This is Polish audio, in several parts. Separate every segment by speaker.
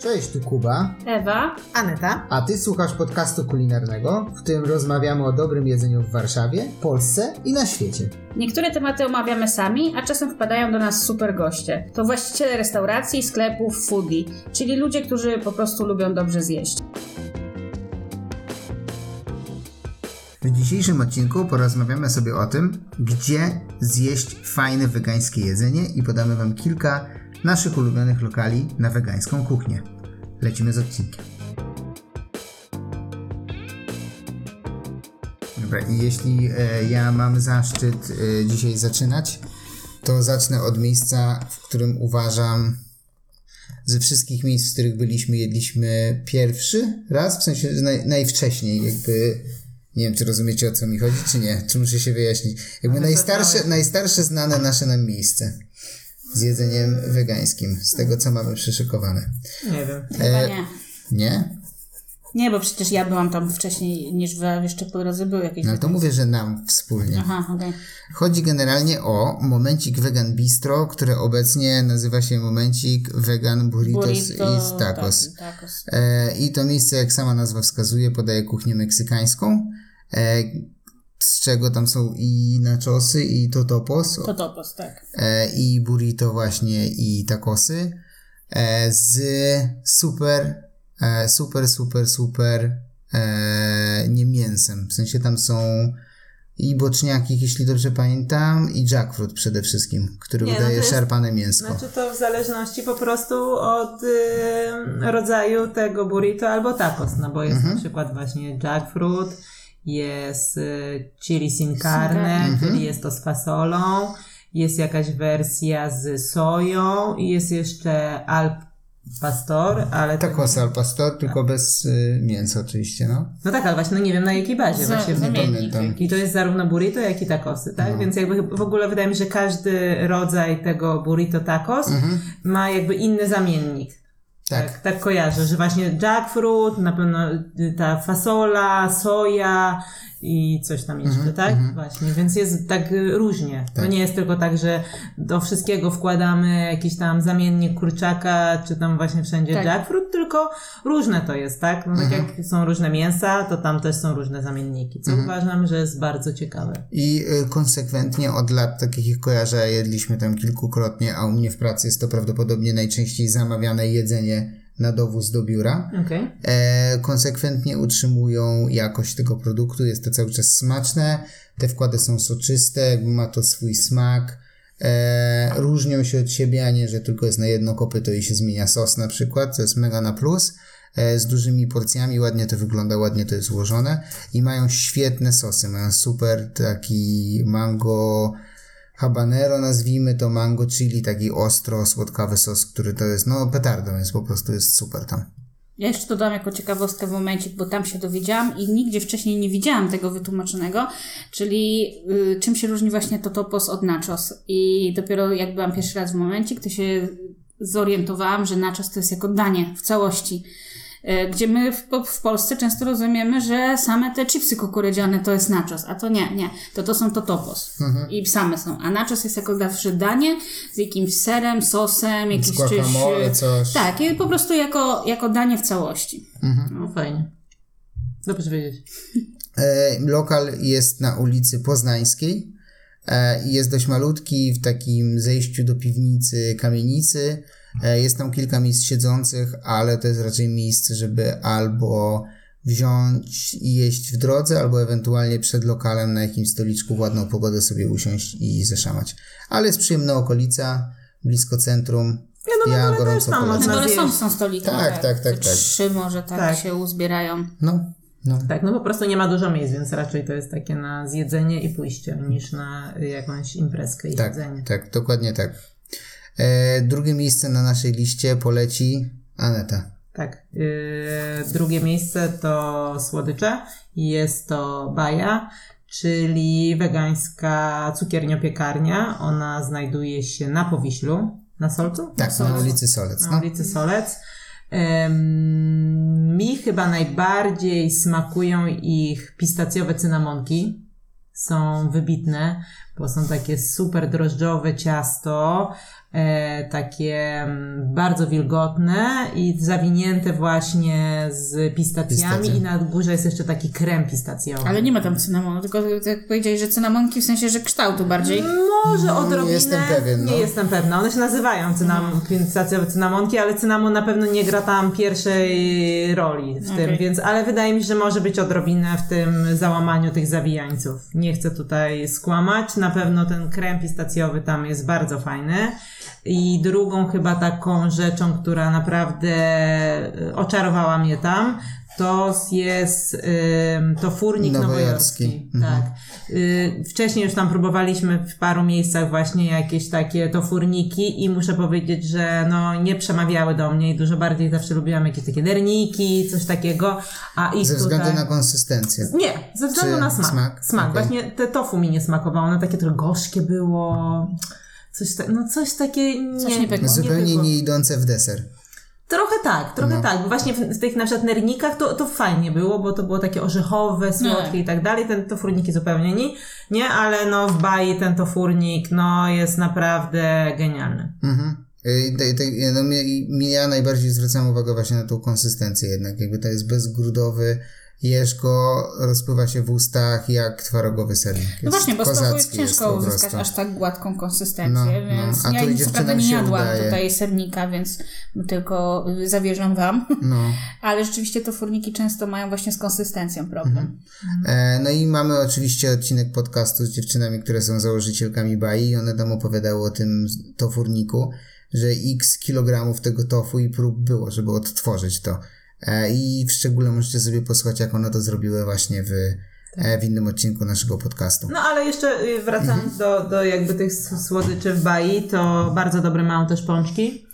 Speaker 1: Cześć, tu Kuba,
Speaker 2: Ewa.
Speaker 3: Aneta.
Speaker 1: a ty słuchasz podcastu kulinarnego, w którym rozmawiamy o dobrym jedzeniu w Warszawie, Polsce i na świecie.
Speaker 2: Niektóre tematy omawiamy sami, a czasem wpadają do nas super goście. To właściciele restauracji, sklepów, foodie, czyli ludzie, którzy po prostu lubią dobrze zjeść.
Speaker 1: W dzisiejszym odcinku porozmawiamy sobie o tym, gdzie zjeść fajne wegańskie jedzenie i podamy Wam kilka naszych ulubionych lokali na wegańską kuchnię. Lecimy z odcinkiem. Dobra, i jeśli e, ja mam zaszczyt e, dzisiaj zaczynać, to zacznę od miejsca, w którym uważam ze wszystkich miejsc, w których byliśmy, jedliśmy pierwszy raz, w sensie naj, najwcześniej, jakby nie wiem, czy rozumiecie o co mi chodzi, czy nie, czy muszę się wyjaśnić. Jakby najstarsze, najstarsze znane nasze nam miejsce z jedzeniem wegańskim, z tego co mamy przyszykowane.
Speaker 3: Nie wiem.
Speaker 2: Chyba
Speaker 1: E,
Speaker 2: nie.
Speaker 1: Nie?
Speaker 2: Nie, bo przecież ja byłam tam wcześniej niż wy, jeszcze po drodze były jakieś...
Speaker 1: No ale to mówię, że nam wspólnie.
Speaker 2: Aha, okej.
Speaker 1: Chodzi generalnie o Momencik Vegan Bistro, które obecnie nazywa się Momencik Vegan Burritos
Speaker 2: Burrito,
Speaker 1: i Tacos.
Speaker 2: Tak, tacos.
Speaker 1: E, I to miejsce, jak sama nazwa wskazuje, podaje kuchnię meksykańską, e, z czego tam są i nachosy, i totopos,
Speaker 2: To topos, tak.
Speaker 1: e, i burrito właśnie, i tacosy, e, z super, e, super, super, super e, nie mięsem. W sensie tam są i boczniaki, jeśli dobrze pamiętam, i jackfruit przede wszystkim, który
Speaker 3: Nie, no
Speaker 1: udaje
Speaker 3: to jest-
Speaker 1: szarpane mięsko.
Speaker 3: Znaczy to w zależności po prostu od y, rodzaju tego burrito albo tacos, no bo jest
Speaker 1: Mhm.
Speaker 3: na przykład właśnie jackfruit, jest y, chili sin carne,
Speaker 1: Mhm.
Speaker 3: czyli jest to z fasolą, jest jakaś wersja z soją i jest jeszcze al pastor, ale to,
Speaker 1: Tacos al pastor, tylko bez y, mięsa oczywiście, no.
Speaker 3: no tak, ale właśnie no nie wiem na jakiej bazie
Speaker 2: Za-
Speaker 3: właśnie
Speaker 2: zamiennik.
Speaker 1: pamiętam.
Speaker 3: I to jest zarówno burrito, jak i tacosy, tak? Więc jakby w ogóle wydaje mi się, że każdy rodzaj tego burrito tacos ma jakby inny zamiennik.
Speaker 1: Tak.
Speaker 3: Tak, tak kojarzę, że właśnie jackfruit, na pewno y, ta fasola, soja i coś tam jeszcze, tak? Właśnie, więc jest tak różnie. To nie jest tylko tak, że do wszystkiego wkładamy jakiś tam zamiennik kurczaka, czy tam właśnie wszędzie
Speaker 2: Tak.
Speaker 3: jackfruit, tylko różne to jest, tak? No tak jak są różne mięsa, to tam też są różne zamienniki, co uważam, że jest bardzo ciekawe.
Speaker 1: I y, konsekwentnie od lat, takich jak kojarzę, jedliśmy tam kilkukrotnie, a u mnie w pracy jest to prawdopodobnie najczęściej zamawiane jedzenie na dowóz do biura.
Speaker 3: Okej.
Speaker 1: E, konsekwentnie utrzymują jakość tego produktu, jest to cały czas smaczne, te wkłady są soczyste, jakby ma to swój smak. E, różnią się od siebie, a nie, że tylko jest na jedno kopyto i się zmienia sos na przykład, to jest mega na plus. E, z dużymi porcjami, ładnie to wygląda, ładnie to jest złożone i mają świetne sosy, mają super taki mango habanero nazwijmy to, mango chili, taki ostro, słodkawy sos, który to jest, no petardą jest, po prostu jest super tam.
Speaker 2: Ja jeszcze dodam jako ciekawostkę w momencie, bo tam się dowiedziałam i nigdzie wcześniej nie widziałam tego wytłumaczonego, czyli y, czym się różni właśnie to topos od nachos. I dopiero jak byłam pierwszy raz w momencie, to się zorientowałam, że nachos to jest jako danie w całości. Y, Gdzie my w, w Polsce często rozumiemy, że same te chipsy kukurydziane to jest nachos, a to nie, nie. To to są totopos. I same są. A nachos jest jako zawsze danie z jakimś serem, sosem, jakimś czymś...
Speaker 1: guacamole, coś.
Speaker 2: Tak, i po prostu jako, jako danie w całości.
Speaker 3: No fajnie. Dobrze wiedzieć.
Speaker 1: E, lokal jest na ulicy Poznańskiej e, i jest dość malutki, w takim zejściu do piwnicy, kamienicy. E, jest tam kilka miejsc siedzących, ale to jest raczej miejsce, żeby albo wziąć i jeść w drodze, albo ewentualnie przed lokalem na jakimś stoliczku w ładną pogodę sobie usiąść i zeszamać. Ale jest przyjemna okolica, blisko centrum.
Speaker 3: Ja, no, na dole też
Speaker 1: gorąco
Speaker 3: tam
Speaker 1: polecam.
Speaker 2: Na są, są stoliki.
Speaker 1: Tak, tak, tak,
Speaker 2: Te
Speaker 1: tak.
Speaker 2: Trzy może tak,
Speaker 3: Tak.
Speaker 2: się uzbierają.
Speaker 1: No, no.
Speaker 3: Tak, no po prostu nie ma dużo miejsc, więc raczej to jest takie na zjedzenie i pójście, niż na jakąś imprezkę i
Speaker 1: Tak,
Speaker 3: jedzenie.
Speaker 1: tak, dokładnie tak. E, drugie miejsce na naszej liście poleci Aneta.
Speaker 3: Tak. Yy, drugie miejsce to słodycze. Jest to Baja, czyli wegańska cukiernia-piekarnia. Ona znajduje się na Powiślu, na Solcu?
Speaker 1: Tak, na ulicy Solec.
Speaker 3: na
Speaker 1: No.
Speaker 3: ulicy Solec. Mi chyba najbardziej smakują ich pistacjowe cynamonki. Są wybitne, bo są takie super drożdżowe ciasto, e, takie mm, bardzo wilgotne i zawinięte właśnie z pistacjami
Speaker 1: Pistacją.
Speaker 3: i na górze jest jeszcze taki krem pistacjowy.
Speaker 2: Ale nie ma tam cynamonu, tylko jak powiedziałeś, że cynamonki w sensie, że kształtu bardziej.
Speaker 3: Może odrobinę.
Speaker 1: jestem pewien, no.
Speaker 3: Nie jestem pewna. One się nazywają cynam, pistacjowe cynamonki, ale cynamon na pewno nie gra tam pierwszej roli w tym,
Speaker 2: Okej.
Speaker 3: więc, ale wydaje mi się, że może być odrobinę w tym załamaniu tych zawijańców. Nie chcę tutaj skłamać. Na pewno ten krem pistacjowy tam jest bardzo fajny. I drugą chyba taką rzeczą, która naprawdę e, oczarowała mnie tam, to jest to furnik
Speaker 1: Nowojorski.
Speaker 3: nowojorski.
Speaker 1: Mhm.
Speaker 3: Tak. Y, Wcześniej już tam próbowaliśmy w paru miejscach właśnie jakieś takie to furniki i muszę powiedzieć, że no nie przemawiały do mnie i dużo bardziej zawsze lubiłam jakieś takie derniki, coś takiego, a ich
Speaker 1: Ze względu
Speaker 3: tutaj...
Speaker 1: na konsystencję.
Speaker 3: Nie, ze względu
Speaker 1: Czy
Speaker 3: na smak.
Speaker 1: smak?
Speaker 3: Smak.
Speaker 1: Okej.
Speaker 3: Właśnie te tofu mi nie smakowało, ono takie trochę gorzkie było. Coś, ta, no coś takie nie,
Speaker 2: Coś nie pykło.
Speaker 1: Zupełnie nie idące w deser.
Speaker 3: Trochę tak, trochę
Speaker 1: No.
Speaker 3: tak, bo właśnie w, w tych na przykład nernikach to, to fajnie było, bo to było takie orzechowe, słodkie i tak dalej, ten to furniki zupełnie nie, nie, ale no w Bai ten to furnik no jest naprawdę genialny.
Speaker 1: Mhm. Y, No, mnie, mnie ja najbardziej zwracam uwagę właśnie na tą konsystencję jednak, jakby to jest bezgrudowy, jesz go, rozpływa się w ustach jak twarogowy sernik.
Speaker 2: No właśnie, bo z ciężko uzyskać aż tak gładką konsystencję,
Speaker 1: No, no.
Speaker 2: więc
Speaker 1: A
Speaker 2: ja nic prawda nie jadłam
Speaker 1: udaje.
Speaker 2: tutaj sernika, więc tylko zawierzam wam.
Speaker 1: No.
Speaker 2: Ale rzeczywiście to furniki często mają właśnie z konsystencją problem.
Speaker 1: E, No i mamy oczywiście odcinek podcastu z dziewczynami, które są założycielkami Bai i one tam opowiadały o tym tofurniku, że x kilogramów tego tofu i prób było, żeby odtworzyć to. E, I w szczególe możecie sobie posłuchać, jak one to zrobiły właśnie w, e, w innym odcinku naszego podcastu.
Speaker 3: No ale jeszcze y, wracając do, do jakby tych słodyczy w Bai, to bardzo dobre mają też pączki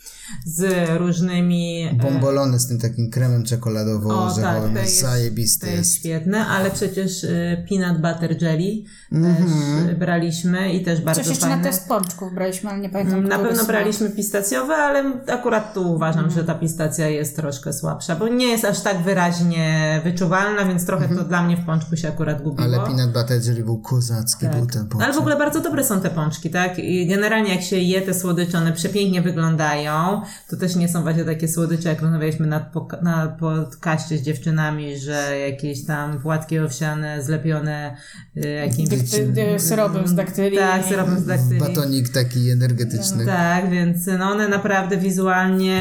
Speaker 3: z różnymi... e,
Speaker 1: Bombolony z tym takim kremem
Speaker 3: tak,
Speaker 1: czekoladowo-orzechowym,
Speaker 3: to jest,
Speaker 1: zajebiste
Speaker 3: to jest
Speaker 1: jest.
Speaker 3: świetne, ale przecież y, peanut butter jelly
Speaker 1: Mhm.
Speaker 3: też y, braliśmy i też bardzo
Speaker 2: Coś jeszcze
Speaker 3: fajne.
Speaker 2: na test pączków braliśmy, ale nie pamiętam.
Speaker 3: Na pewno
Speaker 2: smak.
Speaker 3: braliśmy pistacjowe, ale akurat tu uważam, że ta pistacja jest troszkę słabsza, bo nie jest aż tak wyraźnie wyczuwalna, więc trochę to dla mnie w pączku się akurat gubiło.
Speaker 1: Ale peanut butter jelly był kozacki, był ten pączek.
Speaker 3: ale w ogóle bardzo dobre są te pączki, tak? I generalnie jak się je te słodycze, one przepięknie wyglądają. To też nie są właśnie takie słodycze, jak rozmawialiśmy na, na podcaście z dziewczynami, że jakieś tam płatki owsiane zlepione y, jakimś...
Speaker 2: Dykty- y, syropem z daktylii.
Speaker 3: Tak, syropem z daktylii.
Speaker 1: Batonik taki energetyczny.
Speaker 3: Tak, więc no one naprawdę wizualnie,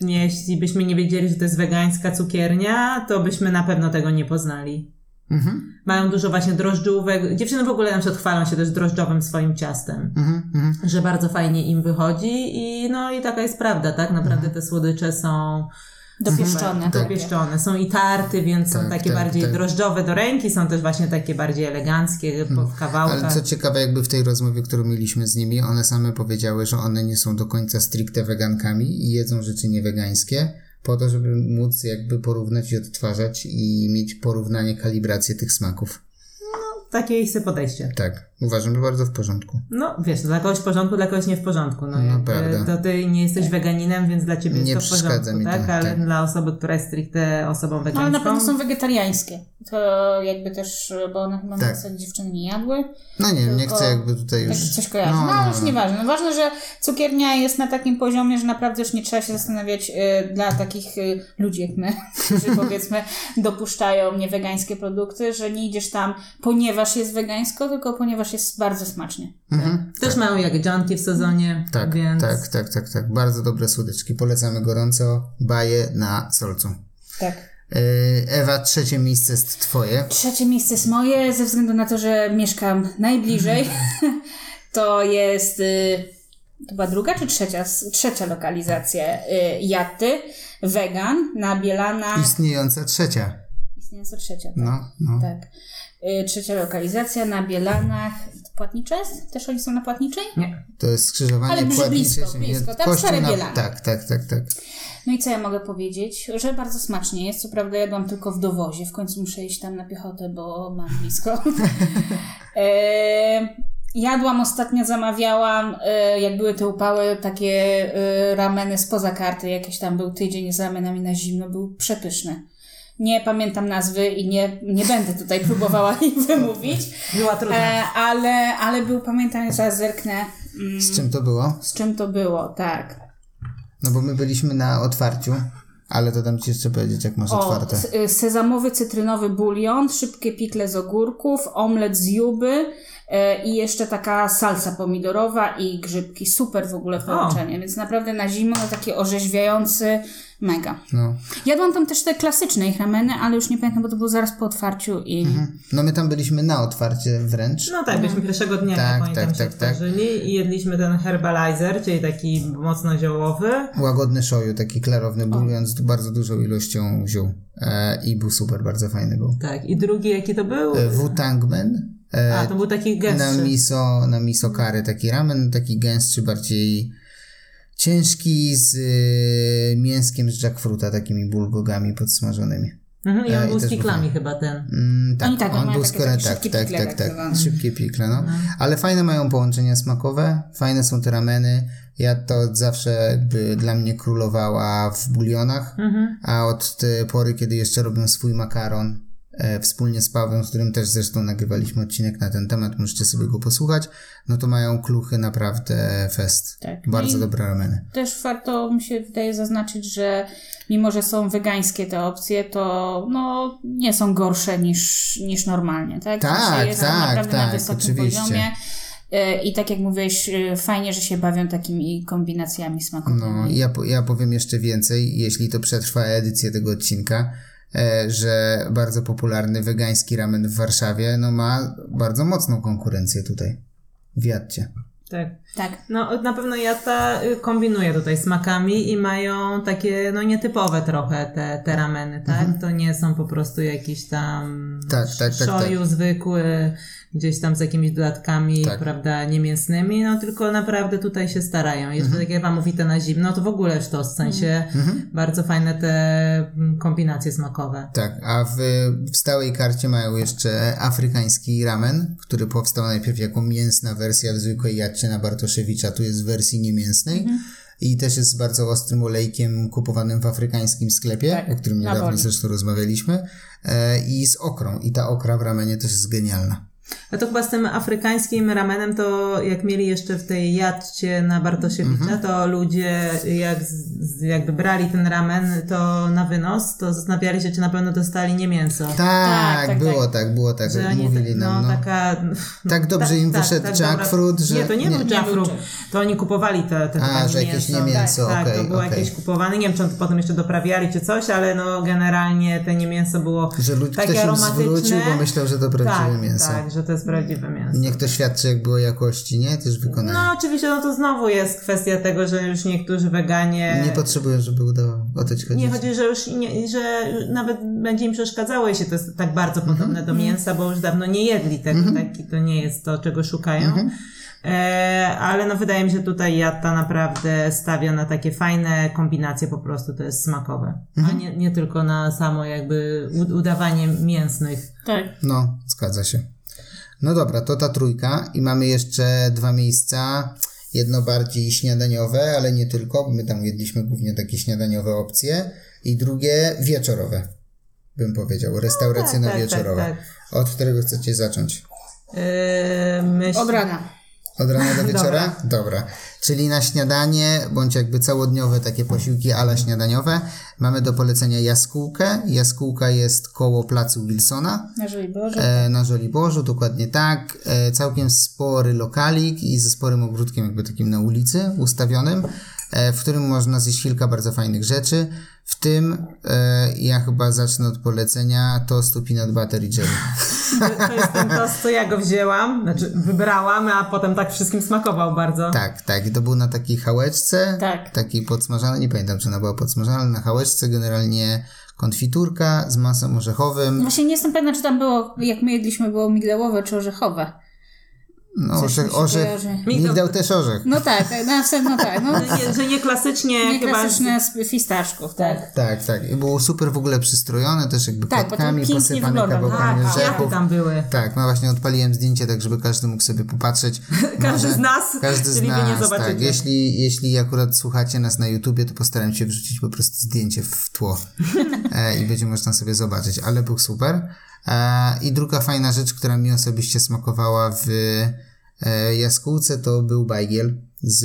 Speaker 3: nie, jeśli byśmy nie wiedzieli, że to jest wegańska cukiernia, to byśmy na pewno tego nie poznali.
Speaker 1: Mhm,
Speaker 3: Mają dużo właśnie drożdżówek. Dziewczyny w ogóle na przykład chwalą się też drożdżowym swoim ciastem,
Speaker 1: mhm, mhm.
Speaker 3: że bardzo fajnie im wychodzi i no i taka jest prawda, tak? Naprawdę te słodycze są
Speaker 2: Dopieszczone.
Speaker 3: dopieszczone. Są i tarty, więc są
Speaker 1: Tak,
Speaker 3: takie
Speaker 1: tak,
Speaker 3: bardziej
Speaker 1: tak.
Speaker 3: drożdżowe do ręki, są też właśnie takie bardziej eleganckie w kawałkach.
Speaker 1: Ale co ciekawe, jakby w tej rozmowie, którą mieliśmy z nimi, one same powiedziały, że one nie są do końca stricte wegankami i jedzą rzeczy niewegańskie, po to, żeby móc jakby porównać i odtwarzać i mieć porównanie, kalibrację tych smaków.
Speaker 3: Takie ich sobie podejście.
Speaker 1: Tak, uważam, że bardzo w porządku.
Speaker 3: No, wiesz, dla kogoś w porządku, dla kogoś nie w porządku. No,
Speaker 1: No, prawda.
Speaker 3: to ty nie jesteś weganinem, więc dla ciebie
Speaker 1: Nie
Speaker 3: jest to w
Speaker 1: przeszkadza
Speaker 3: porządku,
Speaker 1: mi to,
Speaker 3: tak? Ale
Speaker 1: tak.
Speaker 3: dla osoby, która jest stricte osobą
Speaker 2: No,
Speaker 3: wegańską...
Speaker 2: ale na pewno są wegetariańskie. To jakby też, bo one chyba
Speaker 1: Tak.
Speaker 2: dziewczyny nie jadły.
Speaker 1: No nie nie chcę jakby tutaj
Speaker 2: Tak
Speaker 1: już...
Speaker 2: coś kojarzy. No, ale już nieważne. No, ważne, że cukiernia jest na takim poziomie, że naprawdę już nie trzeba się zastanawiać y, dla takich y, ludzi jak my, którzy powiedzmy dopuszczają niewegańskie produkty, że nie idziesz tam ponieważ jest wegańsko, tylko ponieważ jest bardzo smacznie.
Speaker 1: Mhm.
Speaker 3: Też mają jagielczanki w sezonie,
Speaker 1: Tak,
Speaker 3: więc...
Speaker 1: tak, tak, tak, tak. Bardzo dobre słodyczki. Polecamy gorąco. Baje na solcu.
Speaker 2: Tak.
Speaker 1: Yy, Ewa, trzecie miejsce jest twoje.
Speaker 2: Trzecie miejsce jest moje, ze względu na to, że mieszkam najbliżej. to jest. Y, to była druga czy trzecia? Trzecia lokalizacja y, Jaty, wegan na Bielanach.
Speaker 1: Istniejąca trzecia.
Speaker 2: Istniejąca trzecia, tak.
Speaker 1: No, no.
Speaker 2: tak. Y, trzecia lokalizacja na Bielanach. Płatnicza jest? Też oni są na Płatniczej?
Speaker 3: Nie.
Speaker 1: To jest skrzyżowanie
Speaker 2: Ale
Speaker 1: płatnicze.
Speaker 2: blisko, blisko. Tam Stare
Speaker 1: na...
Speaker 2: Bielany.
Speaker 1: Tak, tak, tak, tak.
Speaker 2: No i co ja mogę powiedzieć? Że bardzo smacznie jest. Co prawda jadłam tylko w dowozie. W końcu muszę iść tam na piechotę, bo mam blisko. e, jadłam ostatnio, zamawiałam, e, jak były te upały, takie e, rameny spoza karty. Jakieś tam był tydzień z ramenami na zimno. Był przepyszny. Nie pamiętam nazwy i nie, nie będę tutaj próbowała ich wymówić.
Speaker 3: Była trudna.
Speaker 2: E, ale, ale był, pamiętam, zaraz zerknę, mm,
Speaker 1: Z czym to było?
Speaker 2: z czym to było, tak.
Speaker 1: No bo my byliśmy na otwarciu, ale to dam ci jeszcze powiedzieć, jak masz
Speaker 2: O,
Speaker 1: otwarte.
Speaker 2: sezamowy, cytrynowy bulion, szybkie pikle z ogórków, omlet z juby i jeszcze taka salsa pomidorowa i grzybki. Super w ogóle połączenie, więc naprawdę na zimę no, taki orzeźwiający mega.
Speaker 1: No.
Speaker 2: Jadłam tam też te klasyczne ich rameny, ale już nie pamiętam, bo to było zaraz po otwarciu i...
Speaker 1: no my tam byliśmy na otwarcie wręcz.
Speaker 3: No tak, byliśmy pierwszego dnia,
Speaker 1: Tak, tak, tak, tak.
Speaker 3: i jedliśmy ten herbalizer, czyli taki mocno ziołowy.
Speaker 1: Łagodny shoyu, taki klarowny bulion z bardzo dużą ilością ziół. E, I był super, bardzo fajny był.
Speaker 3: Tak, i drugi jaki to był?
Speaker 1: E, Wu-Tangmen. E,
Speaker 3: A, to był taki
Speaker 1: na
Speaker 3: gęstszy.
Speaker 1: miso, na miso curry, taki ramen, taki gęstszy, bardziej ciężki z y, mięskiem z jackfruta, takimi bulgogami podsmażonymi.
Speaker 3: Mhm, I on
Speaker 1: E, i
Speaker 3: był z
Speaker 1: też był
Speaker 3: piklami chyba ten.
Speaker 1: Mm, tak,
Speaker 2: Oni tak,
Speaker 1: on był
Speaker 2: takie
Speaker 1: tak, tak, tak,
Speaker 2: tak
Speaker 1: tak, szybkie pikle, no. Ale fajne mają połączenia smakowe, fajne są te rameny. Ja to zawsze jakby dla mnie królowała w bulionach,
Speaker 3: Mhm.
Speaker 1: a od tej pory, kiedy jeszcze robią swój makaron e, wspólnie z Pawłem, z którym też zresztą nagrywaliśmy odcinek na ten temat, możecie sobie go posłuchać, no to mają kluchy naprawdę fest.
Speaker 2: Tak.
Speaker 1: Bardzo
Speaker 2: I-
Speaker 1: dobre rameny.
Speaker 2: Też warto mi się wydaje zaznaczyć, że mimo, że są wegańskie te opcje, to no, nie są gorsze niż, niż normalnie, tak?
Speaker 1: Tak,
Speaker 2: jest
Speaker 1: tak, tak,
Speaker 2: wysokim
Speaker 1: oczywiście.
Speaker 2: poziomie. E, I tak jak mówiłeś, e, fajnie, że się bawią takimi kombinacjami smakowymi.
Speaker 1: No, ja, po- ja powiem jeszcze więcej, jeśli to przetrwa edycję tego odcinka, e, że bardzo popularny wegański ramen w Warszawie no ma bardzo mocną konkurencję tutaj. W Jadcie.
Speaker 3: Tak.
Speaker 2: Tak.
Speaker 3: No na pewno Jata y, kombinuje tutaj smakami i mają takie no nietypowe trochę te, te rameny, tak? To nie są po prostu jakieś tam
Speaker 1: Mhm. Tak, tak, tak,
Speaker 3: szoju zwykły, gdzieś tam z jakimiś dodatkami,
Speaker 1: Tak.
Speaker 3: prawda, niemięsnymi, no tylko naprawdę tutaj się starają. Jeszcze
Speaker 1: Mhm.
Speaker 3: tak jak wam mówite na zimno, to w ogóle sztos, w sensie
Speaker 1: Mhm.
Speaker 3: bardzo fajne te mm, kombinacje smakowe.
Speaker 1: Tak, a w, w stałej karcie mają jeszcze afrykański ramen, który powstał najpierw jako mięsna wersja w zwykłej jadcie na Bartoszewicza, tu jest w wersji niemięsnej. I też jest z bardzo ostrym olejkiem kupowanym w afrykańskim sklepie,
Speaker 2: Tak,
Speaker 1: o którym niedawno
Speaker 2: woli.
Speaker 1: zresztą rozmawialiśmy. E, I z okrą. I ta okra w ramenie też jest genialna.
Speaker 3: A to chyba z tym afrykańskim ramenem, to jak mieli jeszcze w tej jadcie na Bartosiewicza,
Speaker 1: Mhm.
Speaker 3: to ludzie jak z, jakby brali ten ramen to na wynos, to zastanawiali się, czy na pewno dostali nie mięso.
Speaker 1: Tak,
Speaker 2: tak,
Speaker 1: było
Speaker 2: tak.
Speaker 1: tak, było tak,
Speaker 3: Że oni,
Speaker 1: mówili nam.
Speaker 3: no,
Speaker 1: No,
Speaker 3: taka...
Speaker 1: Tak dobrze im wyszedł jackfruit, że-
Speaker 3: Nie, to nie,
Speaker 1: nie.
Speaker 3: był jackfruit, to oni kupowali te, te
Speaker 1: A, że jakieś nie mięso,
Speaker 3: Tak,
Speaker 1: okej,
Speaker 3: to było
Speaker 1: okej.
Speaker 3: jakieś kupowane, nie wiem, czy on to potem jeszcze doprawiali, czy coś, ale no generalnie te nie mięso było
Speaker 1: Że
Speaker 3: takie
Speaker 1: ktoś im
Speaker 3: aromatyczne.
Speaker 1: zwrócił, bo myślał, że to prawdziwe
Speaker 3: tak,
Speaker 1: mięso.
Speaker 3: Tak, że to jest prawdziwe mięso.
Speaker 1: Niech to świadczy jakby o jakości, nie? Też wykonania.
Speaker 3: No oczywiście, no to znowu jest kwestia tego, że już niektórzy weganie...
Speaker 1: Nie potrzebują, żeby udało o to ci chodzić.
Speaker 3: Nie chodzi, że już nie, że nawet będzie im przeszkadzało, jeśli to jest tak bardzo
Speaker 1: Mhm.
Speaker 3: podobne do mięsa, bo już dawno nie jedli tego, taki to nie jest to, czego szukają.
Speaker 1: Mhm.
Speaker 3: E, ale no wydaje mi się tutaj Jatta naprawdę stawia na takie fajne kombinacje po prostu, to jest smakowe.
Speaker 1: Mhm.
Speaker 3: A nie, nie tylko na samo jakby udawanie mięsnych.
Speaker 2: Tak.
Speaker 1: No, zgadza się. No dobra, to ta trójka i mamy jeszcze dwa miejsca. Jedno bardziej śniadaniowe, ale nie tylko, bo my tam jedliśmy głównie takie śniadaniowe opcje. I drugie wieczorowe, bym powiedział. Restauracyjno-wieczorowe.
Speaker 3: tak, tak.
Speaker 1: Od którego chcecie zacząć?
Speaker 3: E, myśl...
Speaker 2: Od rana.
Speaker 1: Od rana do wieczora? Dobra. Czyli na śniadanie, bądź jakby całodniowe takie posiłki ala śniadaniowe, mamy do polecenia jaskółkę. Jaskółka jest koło placu Wilsona
Speaker 2: Na Żoliborzu.
Speaker 1: e, na Żoliborzu, dokładnie tak. E, całkiem spory lokalik i ze sporym ogródkiem jakby takim na ulicy ustawionym, w którym można zjeść kilka bardzo fajnych rzeczy. W tym e, ja chyba zacznę od polecenia tostu peanut butter i jelly.
Speaker 3: To jest ten tost, co ja go wzięłam, znaczy wybrałam, a potem tak wszystkim smakował bardzo.
Speaker 1: Tak, tak. I to był na takiej hałeczce.
Speaker 2: Tak.
Speaker 1: Takiej podsmażanej. Nie pamiętam, czy ona była podsmażana, ale na hałeczce generalnie konfiturka z masą orzechowym.
Speaker 2: Właśnie nie jestem pewna, czy tam było, jak my jedliśmy, było migdałowe czy orzechowe.
Speaker 1: No,
Speaker 2: Coś
Speaker 1: orzech, orzech. Migdał też orzech.
Speaker 2: No tak, tak, no, w sensie, no tak. No,
Speaker 3: Nie, że nie klasycznie
Speaker 2: nie
Speaker 3: chyba...
Speaker 2: klasyczne z fistaszków, tak.
Speaker 1: Tak, tak. I było super w ogóle przystrojone, też jakby
Speaker 2: Tak,
Speaker 1: płatkami posypane
Speaker 2: wygląda.
Speaker 1: kawałkami
Speaker 3: Tak, kwiaty
Speaker 1: orzechów.
Speaker 3: tam były.
Speaker 1: Tak, no właśnie odpaliłem zdjęcie, tak żeby każdy mógł sobie popatrzeć.
Speaker 3: Każdy
Speaker 1: Może-
Speaker 3: z nas,
Speaker 1: Każdy z nas, tak. Jeśli, jeśli akurat słuchacie nas na YouTubie, to postaram się wrzucić po prostu zdjęcie w tło e, i będzie można sobie zobaczyć, ale był super. E, I druga fajna rzecz, która mi osobiście smakowała w e, jaskółce, to był bajgiel z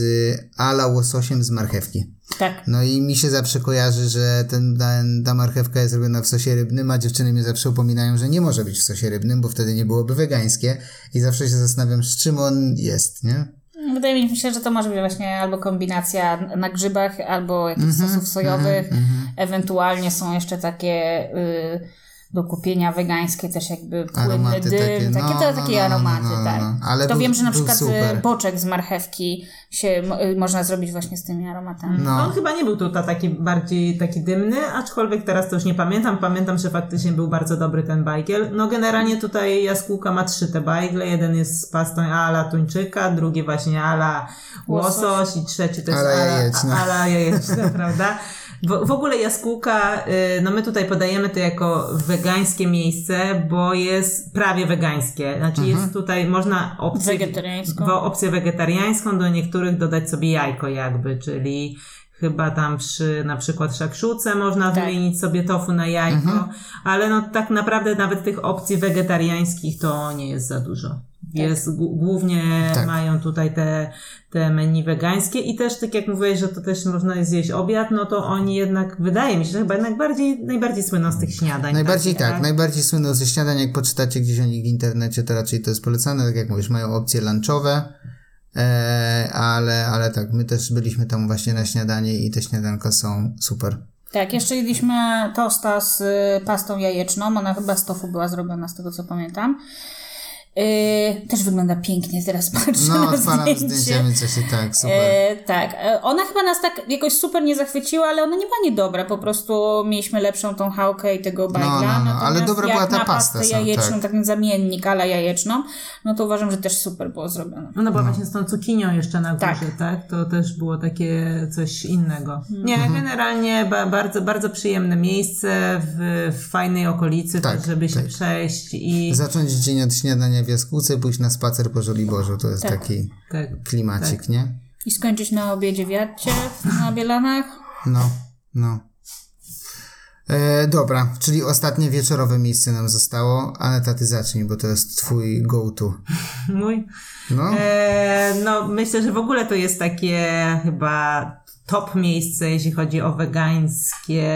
Speaker 1: ala łososiem z marchewki.
Speaker 2: Tak.
Speaker 1: No i mi się zawsze kojarzy, że ten, ta marchewka jest robiona w sosie rybnym, a dziewczyny mnie zawsze upominają, że nie może być w sosie rybnym, bo wtedy nie byłoby wegańskie i zawsze się zastanawiam, z czym on jest, nie?
Speaker 2: Wydaje mi się, że to może być właśnie albo kombinacja na grzybach, albo jakichś
Speaker 1: Mhm,
Speaker 2: sosów sojowych. Ewentualnie są jeszcze takie y, do kupienia wegańskie też jakby płynny
Speaker 1: Aromaty
Speaker 2: dym.
Speaker 1: takie,
Speaker 2: Takie,
Speaker 1: no,
Speaker 2: to,
Speaker 1: no,
Speaker 2: takie
Speaker 1: no, no,
Speaker 2: aromaty,
Speaker 1: no, no,
Speaker 2: tak.
Speaker 1: no. Ale
Speaker 2: to
Speaker 1: był-
Speaker 2: wiem, że na przykład
Speaker 1: super.
Speaker 2: y, boczek z marchewki się y, można zrobić właśnie z tymi aromatami.
Speaker 1: No.
Speaker 3: On chyba nie był tutaj taki bardziej taki dymny, aczkolwiek teraz to już nie pamiętam. Pamiętam, że faktycznie był bardzo dobry ten bajgiel. No generalnie tutaj jaskółka ma trzy te bajgle. Jeden jest z pastą ala tuńczyka, drugi właśnie ala łosoś i trzeci to jest
Speaker 1: Ala
Speaker 3: ala,
Speaker 1: jajeczna.
Speaker 3: ala jajeczna, prawda? W, w ogóle jaskółka, y, no my tutaj podajemy to jako wegańskie miejsce, bo jest prawie wegańskie. Znaczy
Speaker 1: Mhm.
Speaker 3: jest tutaj, można opcję,
Speaker 2: Wegetariańską.
Speaker 3: opcję wegetariańską, do niektórych dodać sobie jajko jakby, czyli chyba tam przy na przykład szakszuce można
Speaker 2: Tak.
Speaker 3: wymienić sobie tofu na jajko,
Speaker 1: Mhm.
Speaker 3: ale no tak naprawdę nawet tych opcji wegetariańskich to nie jest za dużo. Jest, g- głównie
Speaker 1: Tak.
Speaker 3: mają tutaj te, te menu wegańskie i też tak jak mówiłeś, że to też można zjeść obiad, no to oni jednak, wydaje mi się, że chyba jednak bardziej, najbardziej słyną z tych śniadań.
Speaker 1: Najbardziej
Speaker 3: takich,
Speaker 1: tak, najbardziej słyną ze śniadań, jak poczytacie gdzieś o nich w internecie, to raczej to jest polecane, tak jak mówisz, mają opcje lunchowe, ale, ale tak, my też byliśmy tam właśnie na śniadanie i te śniadanka są super.
Speaker 2: Tak, jeszcze jedliśmy tosta z pastą jajeczną. Ona chyba z tofu była zrobiona, z tego co pamiętam. Yy, też wygląda pięknie, teraz patrzę
Speaker 1: No,
Speaker 2: na zdjęcie.
Speaker 1: zdjęcia, więc ja się tak, super.
Speaker 2: E, tak, E, ona chyba nas tak jakoś super nie zachwyciła, ale ona nie była niedobra, po prostu mieliśmy lepszą tą chałkę i tego bajgla.
Speaker 1: no, no,
Speaker 2: Natomiast
Speaker 1: ale dobra była ta pasta sam,
Speaker 2: jajeczną,
Speaker 1: tak.
Speaker 2: taki zamiennik ala jajeczną, no to uważam, że też super było zrobione.
Speaker 3: No była właśnie z tą cukinią jeszcze na górze,
Speaker 2: Tak.
Speaker 3: tak. To też było takie coś innego. Nie,
Speaker 1: Mhm.
Speaker 3: generalnie ba, bardzo, bardzo przyjemne miejsce w, w fajnej okolicy,
Speaker 1: Tak,
Speaker 3: też żeby się
Speaker 1: tak.
Speaker 3: przejść i
Speaker 1: Zacząć dzień od śniadania w jaskółce, pójść na spacer po Żoliborzu, to jest
Speaker 2: Tak.
Speaker 1: taki
Speaker 3: tak.
Speaker 1: klimacik, nie?
Speaker 2: I skończyć na obiedzie w Jadcie, na Bielanach.
Speaker 1: No, no. E, dobra, czyli ostatnie wieczorowe miejsce nam zostało. Aneta, ty zacznij, bo to jest twój go-to.
Speaker 3: Mój.
Speaker 1: No,
Speaker 3: E, no myślę, że w ogóle to jest takie chyba top miejsce, jeśli chodzi o wegańskie,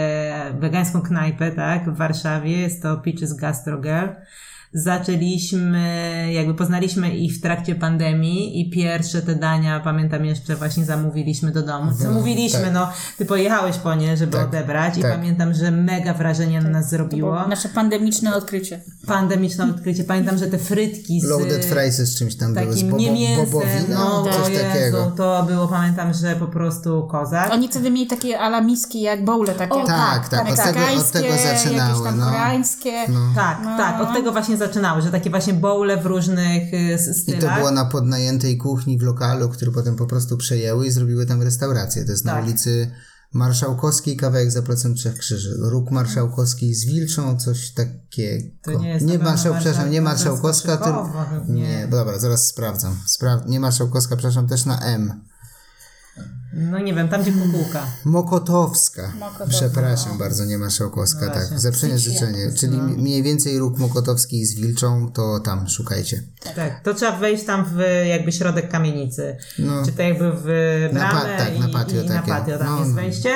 Speaker 3: wegańską knajpę, tak, w Warszawie. Jest to Peaches Gastro Girl. Zaczęliśmy, jakby poznaliśmy ich w trakcie pandemii i pierwsze te dania, pamiętam jeszcze, właśnie zamówiliśmy do domu. Zamówiliśmy,
Speaker 1: tak.
Speaker 3: no, ty pojechałeś po nie, żeby
Speaker 1: Tak,
Speaker 3: odebrać i
Speaker 1: tak.
Speaker 3: pamiętam, że mega wrażenie na nas
Speaker 2: To było
Speaker 3: zrobiło.
Speaker 2: nasze pandemiczne odkrycie.
Speaker 3: Pandemiczne odkrycie. Pamiętam, że te frytki z...
Speaker 1: loaded friesy z czymś tam były, z
Speaker 3: takim
Speaker 1: bobo,
Speaker 3: nie mięsem,
Speaker 1: bobowiną,
Speaker 3: no
Speaker 1: coś
Speaker 3: Jezu,
Speaker 1: takiego.
Speaker 3: to było, pamiętam, że po prostu kozak.
Speaker 2: Oni wtedy mieli takie ala miski jak bowle takie.
Speaker 3: O,
Speaker 1: Tak, tak, od tego, od tego zaczynały,
Speaker 2: jakieś tam
Speaker 1: no.
Speaker 2: koreańskie.
Speaker 3: Tak, tak, od tego właśnie zaczynały, że takie właśnie bowle w różnych y, s-
Speaker 1: I
Speaker 3: stylach.
Speaker 1: to było na podnajętej kuchni w lokalu, który potem po prostu przejęły i zrobiły tam restaurację. To jest na
Speaker 3: Tak.
Speaker 1: ulicy Marszałkowskiej, kawałek za placem Trzech Krzyży. Róg Marszałkowski z Wilczą, coś takiego.
Speaker 3: To nie jest na
Speaker 1: nie Marszał, przepraszam, nie Marszałkowska, tylko... Nie,
Speaker 3: nie.
Speaker 1: dobra, zaraz sprawdzam. Spra- nie Marszałkowska, przepraszam, też na M.
Speaker 3: No nie wiem, tam gdzie kukułka.
Speaker 1: Mokotowska.
Speaker 2: Mokotowska.
Speaker 1: Przepraszam bardzo, nie Marszałkowska,
Speaker 3: No
Speaker 1: tak.
Speaker 3: właśnie.
Speaker 1: Za przejęzyczenie. Czyli mniej więcej róg Mokotowski z Wilczą, to tam szukajcie.
Speaker 3: Tak, to trzeba wejść tam w jakby środek kamienicy.
Speaker 1: No.
Speaker 3: Czy to jakby w bramę
Speaker 1: pa- tak,
Speaker 3: i,
Speaker 1: na patio
Speaker 3: i na patio tam
Speaker 1: No,
Speaker 3: jest
Speaker 1: no.
Speaker 3: wejście.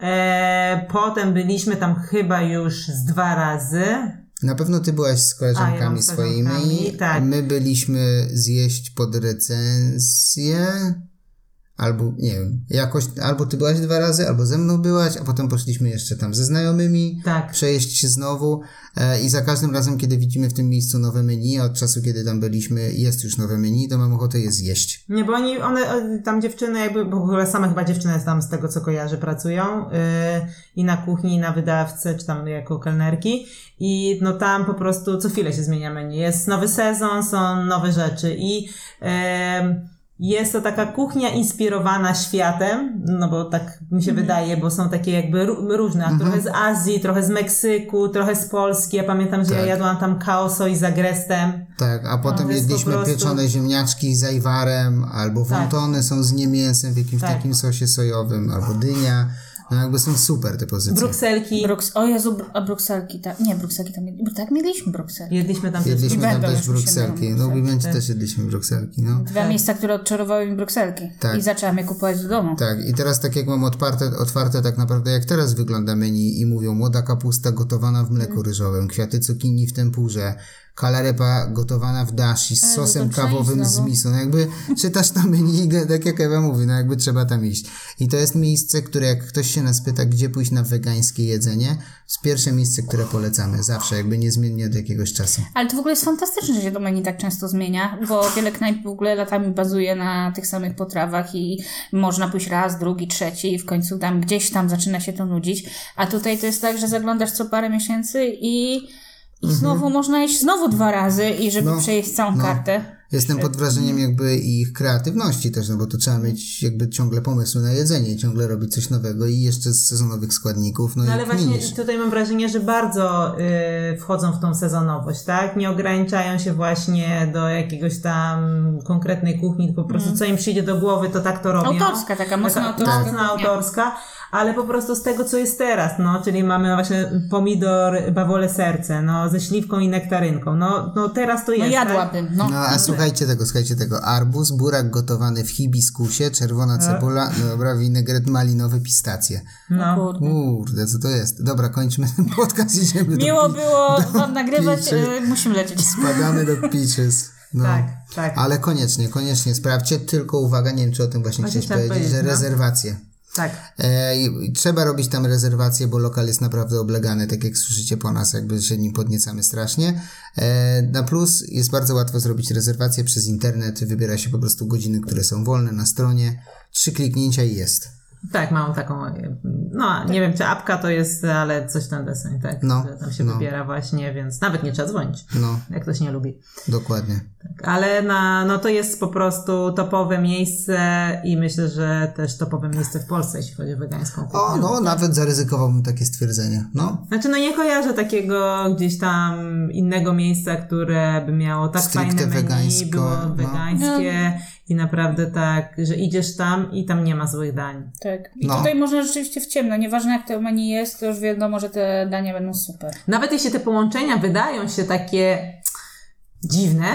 Speaker 3: E, potem byliśmy tam chyba już z dwa razy.
Speaker 1: Na pewno ty byłaś z koleżankami
Speaker 3: A, ja
Speaker 1: swoimi.
Speaker 3: tak.
Speaker 1: My byliśmy zjeść pod recenzję. Albo nie wiem, jakoś, albo ty byłaś dwa razy, albo ze mną byłaś, a potem poszliśmy jeszcze tam ze znajomymi,
Speaker 3: Tak.
Speaker 1: przejeść się znowu e, i za każdym razem, kiedy widzimy w tym miejscu nowe menu, a od czasu, kiedy tam byliśmy, jest już nowe menu, to mam ochotę je zjeść.
Speaker 3: Nie, bo oni, one, e, tam dziewczyny jakby, bo w ogóle same chyba dziewczyny tam z tego co kojarzę pracują yy, i na kuchni, i na wydawce, czy tam jako kelnerki i no tam po prostu co chwilę się zmienia menu. Jest nowy sezon, są nowe rzeczy i em, jest to taka kuchnia inspirowana światem, no bo tak mi się wydaje, bo są takie jakby ró- różne, a trochę z Azji, trochę z Meksyku, trochę z Polski. Ja pamiętam, że ja
Speaker 1: Tak.
Speaker 3: jadłam tam kaoso i z agrestem.
Speaker 1: Tak, a potem
Speaker 3: to jest po
Speaker 1: jedliśmy
Speaker 3: prostu-
Speaker 1: pieczone ziemniaczki z ajwarem, albo
Speaker 3: Tak.
Speaker 1: wontony są z niemięsem w jakimś
Speaker 3: Tak.
Speaker 1: takim sosie sojowym, albo dynia. No jakby są super te pozycje.
Speaker 3: Brukselki.
Speaker 2: Bruks, o Jezu, a brukselki, tak, nie, brukselki tam, mieli- tak mieliśmy brukselki.
Speaker 3: Jedliśmy tam też
Speaker 1: Jedliśmy tam
Speaker 2: będą
Speaker 1: też brukselki. No w. Bimencie też jedliśmy brukselki, no.
Speaker 2: Dwa miejsca, które odczarowały mi brukselki.
Speaker 1: Tak.
Speaker 2: I zaczęłam je kupować do domu.
Speaker 1: Tak, i teraz tak jak mam otwarte, otwarte tak naprawdę jak teraz wygląda menu i mówią młoda kapusta gotowana w mleku
Speaker 2: Mm.
Speaker 1: ryżowym, kwiaty cukinii w tempurze, kalarepa gotowana w dashi z sosem kawowym z miso. No jakby czytasz to menu tak jak Ewa mówi, no jakby trzeba tam iść. I to jest miejsce, które jak ktoś się nas pyta, gdzie pójść na wegańskie jedzenie, jest pierwsze miejsce, które polecamy. Zawsze, jakby niezmiennie od jakiegoś czasu.
Speaker 2: Ale to w ogóle jest fantastyczne, że się to menu tak często zmienia, bo wiele knajp w ogóle latami bazuje na tych samych potrawach i można pójść raz, drugi, trzeci i w końcu tam gdzieś tam zaczyna się to nudzić. A tutaj to jest tak, że zaglądasz co parę miesięcy i, i znowu można iść znowu dwa razy i żeby
Speaker 1: Mhm. No,
Speaker 2: przejść całą
Speaker 1: no.
Speaker 2: kartę.
Speaker 1: Jestem pod wrażeniem jakby ich kreatywności też, no bo to trzeba mieć jakby ciągle pomysły na jedzenie ciągle robić coś nowego i jeszcze z sezonowych składników, no,
Speaker 3: No
Speaker 1: i
Speaker 3: ale właśnie tutaj mam wrażenie, że bardzo y, wchodzą w tą sezonowość, tak? Nie ograniczają się właśnie do jakiegoś tam konkretnej kuchni, po prostu co im przyjdzie do głowy, to tak to robią.
Speaker 2: Autorska, taka mocno autorska
Speaker 3: Mocna
Speaker 2: kuchnia.
Speaker 3: autorska, ale po prostu z tego, co jest teraz, no, czyli mamy właśnie pomidor, bawole serce, no, ze śliwką i nektarynką, no, no teraz to
Speaker 2: No
Speaker 3: jest, tak?
Speaker 2: jadłabym, no.
Speaker 1: No a słuchajcie tego, słuchajcie tego. Arbuz, burak gotowany w hibiskusie, czerwona cebula, no dobra, winegret malinowy, pistacje.
Speaker 3: No.
Speaker 2: Kurde.
Speaker 1: Kurde, co to jest? Dobra, kończmy ten podcast, idziemy
Speaker 2: Miło
Speaker 1: do...
Speaker 2: było Wam nagrywać, y, musimy lecieć.
Speaker 1: Spadamy do peaches. No.
Speaker 3: Tak, tak.
Speaker 1: Ale koniecznie, koniecznie sprawdźcie, tylko uwaga, nie wiem czy o tym właśnie, chciałeś
Speaker 3: chciałam
Speaker 1: powiedzieć, że
Speaker 3: powiedzieć, no.
Speaker 1: rezerwacje.
Speaker 3: Tak.
Speaker 1: E, trzeba robić tam rezerwacje, bo lokal jest naprawdę oblegany, tak jak słyszycie po nas, jakby się nim podniecamy strasznie. E, na plus jest bardzo łatwo zrobić rezerwację przez internet, wybiera się po prostu godziny, które są wolne na stronie, trzy kliknięcia i jest.
Speaker 3: Tak, mam taką, no nie wiem czy apka to jest, ale coś tam deseń, tak?
Speaker 1: No,
Speaker 3: Że Tam się
Speaker 1: no.
Speaker 3: wybiera właśnie, więc nawet nie trzeba dzwonić,
Speaker 1: No,
Speaker 3: jak ktoś nie lubi.
Speaker 1: dokładnie.
Speaker 3: Tak, ale na, no to jest po prostu topowe miejsce i myślę, że też topowe miejsce w Polsce, jeśli chodzi o wegańską kuchnię.
Speaker 1: O, no, nawet zaryzykowałbym takie stwierdzenie. No,
Speaker 3: Znaczy, no nie kojarzę takiego gdzieś tam innego miejsca, które by miało tak
Speaker 1: Stricte
Speaker 3: fajne menu,
Speaker 1: wegańsko,
Speaker 3: było
Speaker 1: no.
Speaker 3: wegańskie i naprawdę tak, że idziesz tam i tam nie ma złych dań.
Speaker 2: Tak. I
Speaker 1: No.
Speaker 2: tutaj można rzeczywiście w ciemno, nieważne jak to menu jest, to już wiadomo, że te dania będą super.
Speaker 3: Nawet jeśli te połączenia wydają się takie dziwne,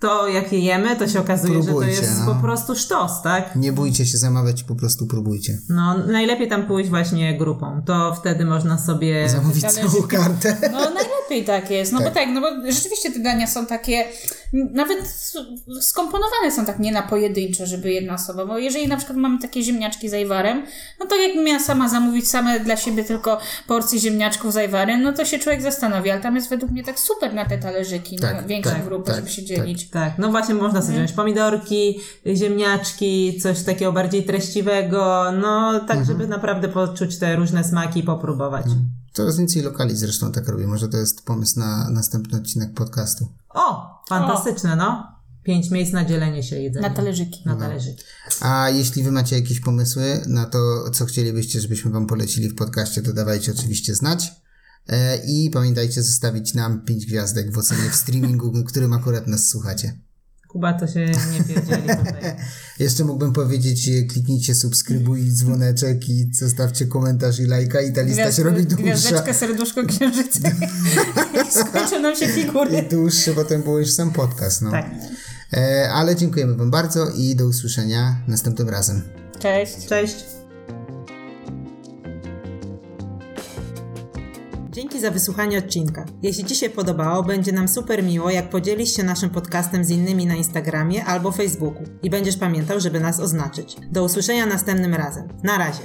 Speaker 3: to jak je jemy, to się okazuje,
Speaker 1: Próbujcie,
Speaker 3: że to jest
Speaker 1: no.
Speaker 3: po prostu sztos, tak?
Speaker 1: nie bójcie się zamawiać, po prostu próbujcie.
Speaker 3: No, najlepiej tam pójść właśnie grupą. To wtedy można sobie.
Speaker 1: Zamówić całą kartę.
Speaker 2: No najlepiej tak jest, no
Speaker 1: Tak.
Speaker 2: bo tak, no bo rzeczywiście te dania są takie, nawet skomponowane są tak nie na pojedyncze, żeby jedna osoba, bo jeżeli na przykład mamy takie ziemniaczki z ajwarem, no to jakbym miała sama zamówić same dla siebie tylko porcje ziemniaczków z ajwarem, no to się człowiek zastanowi, ale tam jest według mnie tak super na te talerzyki, na
Speaker 1: Tak,
Speaker 2: większą
Speaker 1: tak,
Speaker 2: grupę,
Speaker 1: tak,
Speaker 2: żeby się
Speaker 1: tak.
Speaker 2: dzielić.
Speaker 3: Tak, no właśnie można sobie wziąć pomidorki, ziemniaczki, coś takiego bardziej treściwego, no tak, żeby naprawdę poczuć te różne smaki i popróbować.
Speaker 1: Coraz więcej lokali zresztą tak robi. Może to jest pomysł na następny odcinek podcastu.
Speaker 3: O, fantastyczne, no. Pięć miejsc na dzielenie się jedzeniem.
Speaker 2: Na talerzyki.
Speaker 3: Na talerzyki.
Speaker 1: A jeśli wy macie jakieś pomysły na to, co chcielibyście, żebyśmy wam polecili w podcaście, to dawajcie oczywiście znać. E, I pamiętajcie zostawić nam 5 gwiazdek w ocenie w streamingu, którym akurat nas słuchacie.
Speaker 3: Kuba to się nie pierdzieli tutaj.
Speaker 1: Jeszcze mógłbym powiedzieć, e, kliknijcie subskrybuj, dzwoneczek i zostawcie komentarz i lajka i ta lista się robi dłuższa.
Speaker 2: Gwiazdeczkę, serduszko, księżyca. I skończą nam się
Speaker 1: I
Speaker 2: figury.
Speaker 1: dłuższy potem był już sam podcast. No.
Speaker 3: Tak.
Speaker 1: E, ale dziękujemy wam bardzo i do usłyszenia następnym razem.
Speaker 2: Cześć.
Speaker 3: Cześć.
Speaker 4: Dzięki
Speaker 3: Dzięki za wysłuchanie odcinka. Jeśli Ci się podobało, będzie nam super miło, jak podzielisz się naszym podcastem z innymi na Instagramie albo Facebooku i będziesz pamiętał, żeby nas oznaczyć. Do usłyszenia następnym razem. Na razie.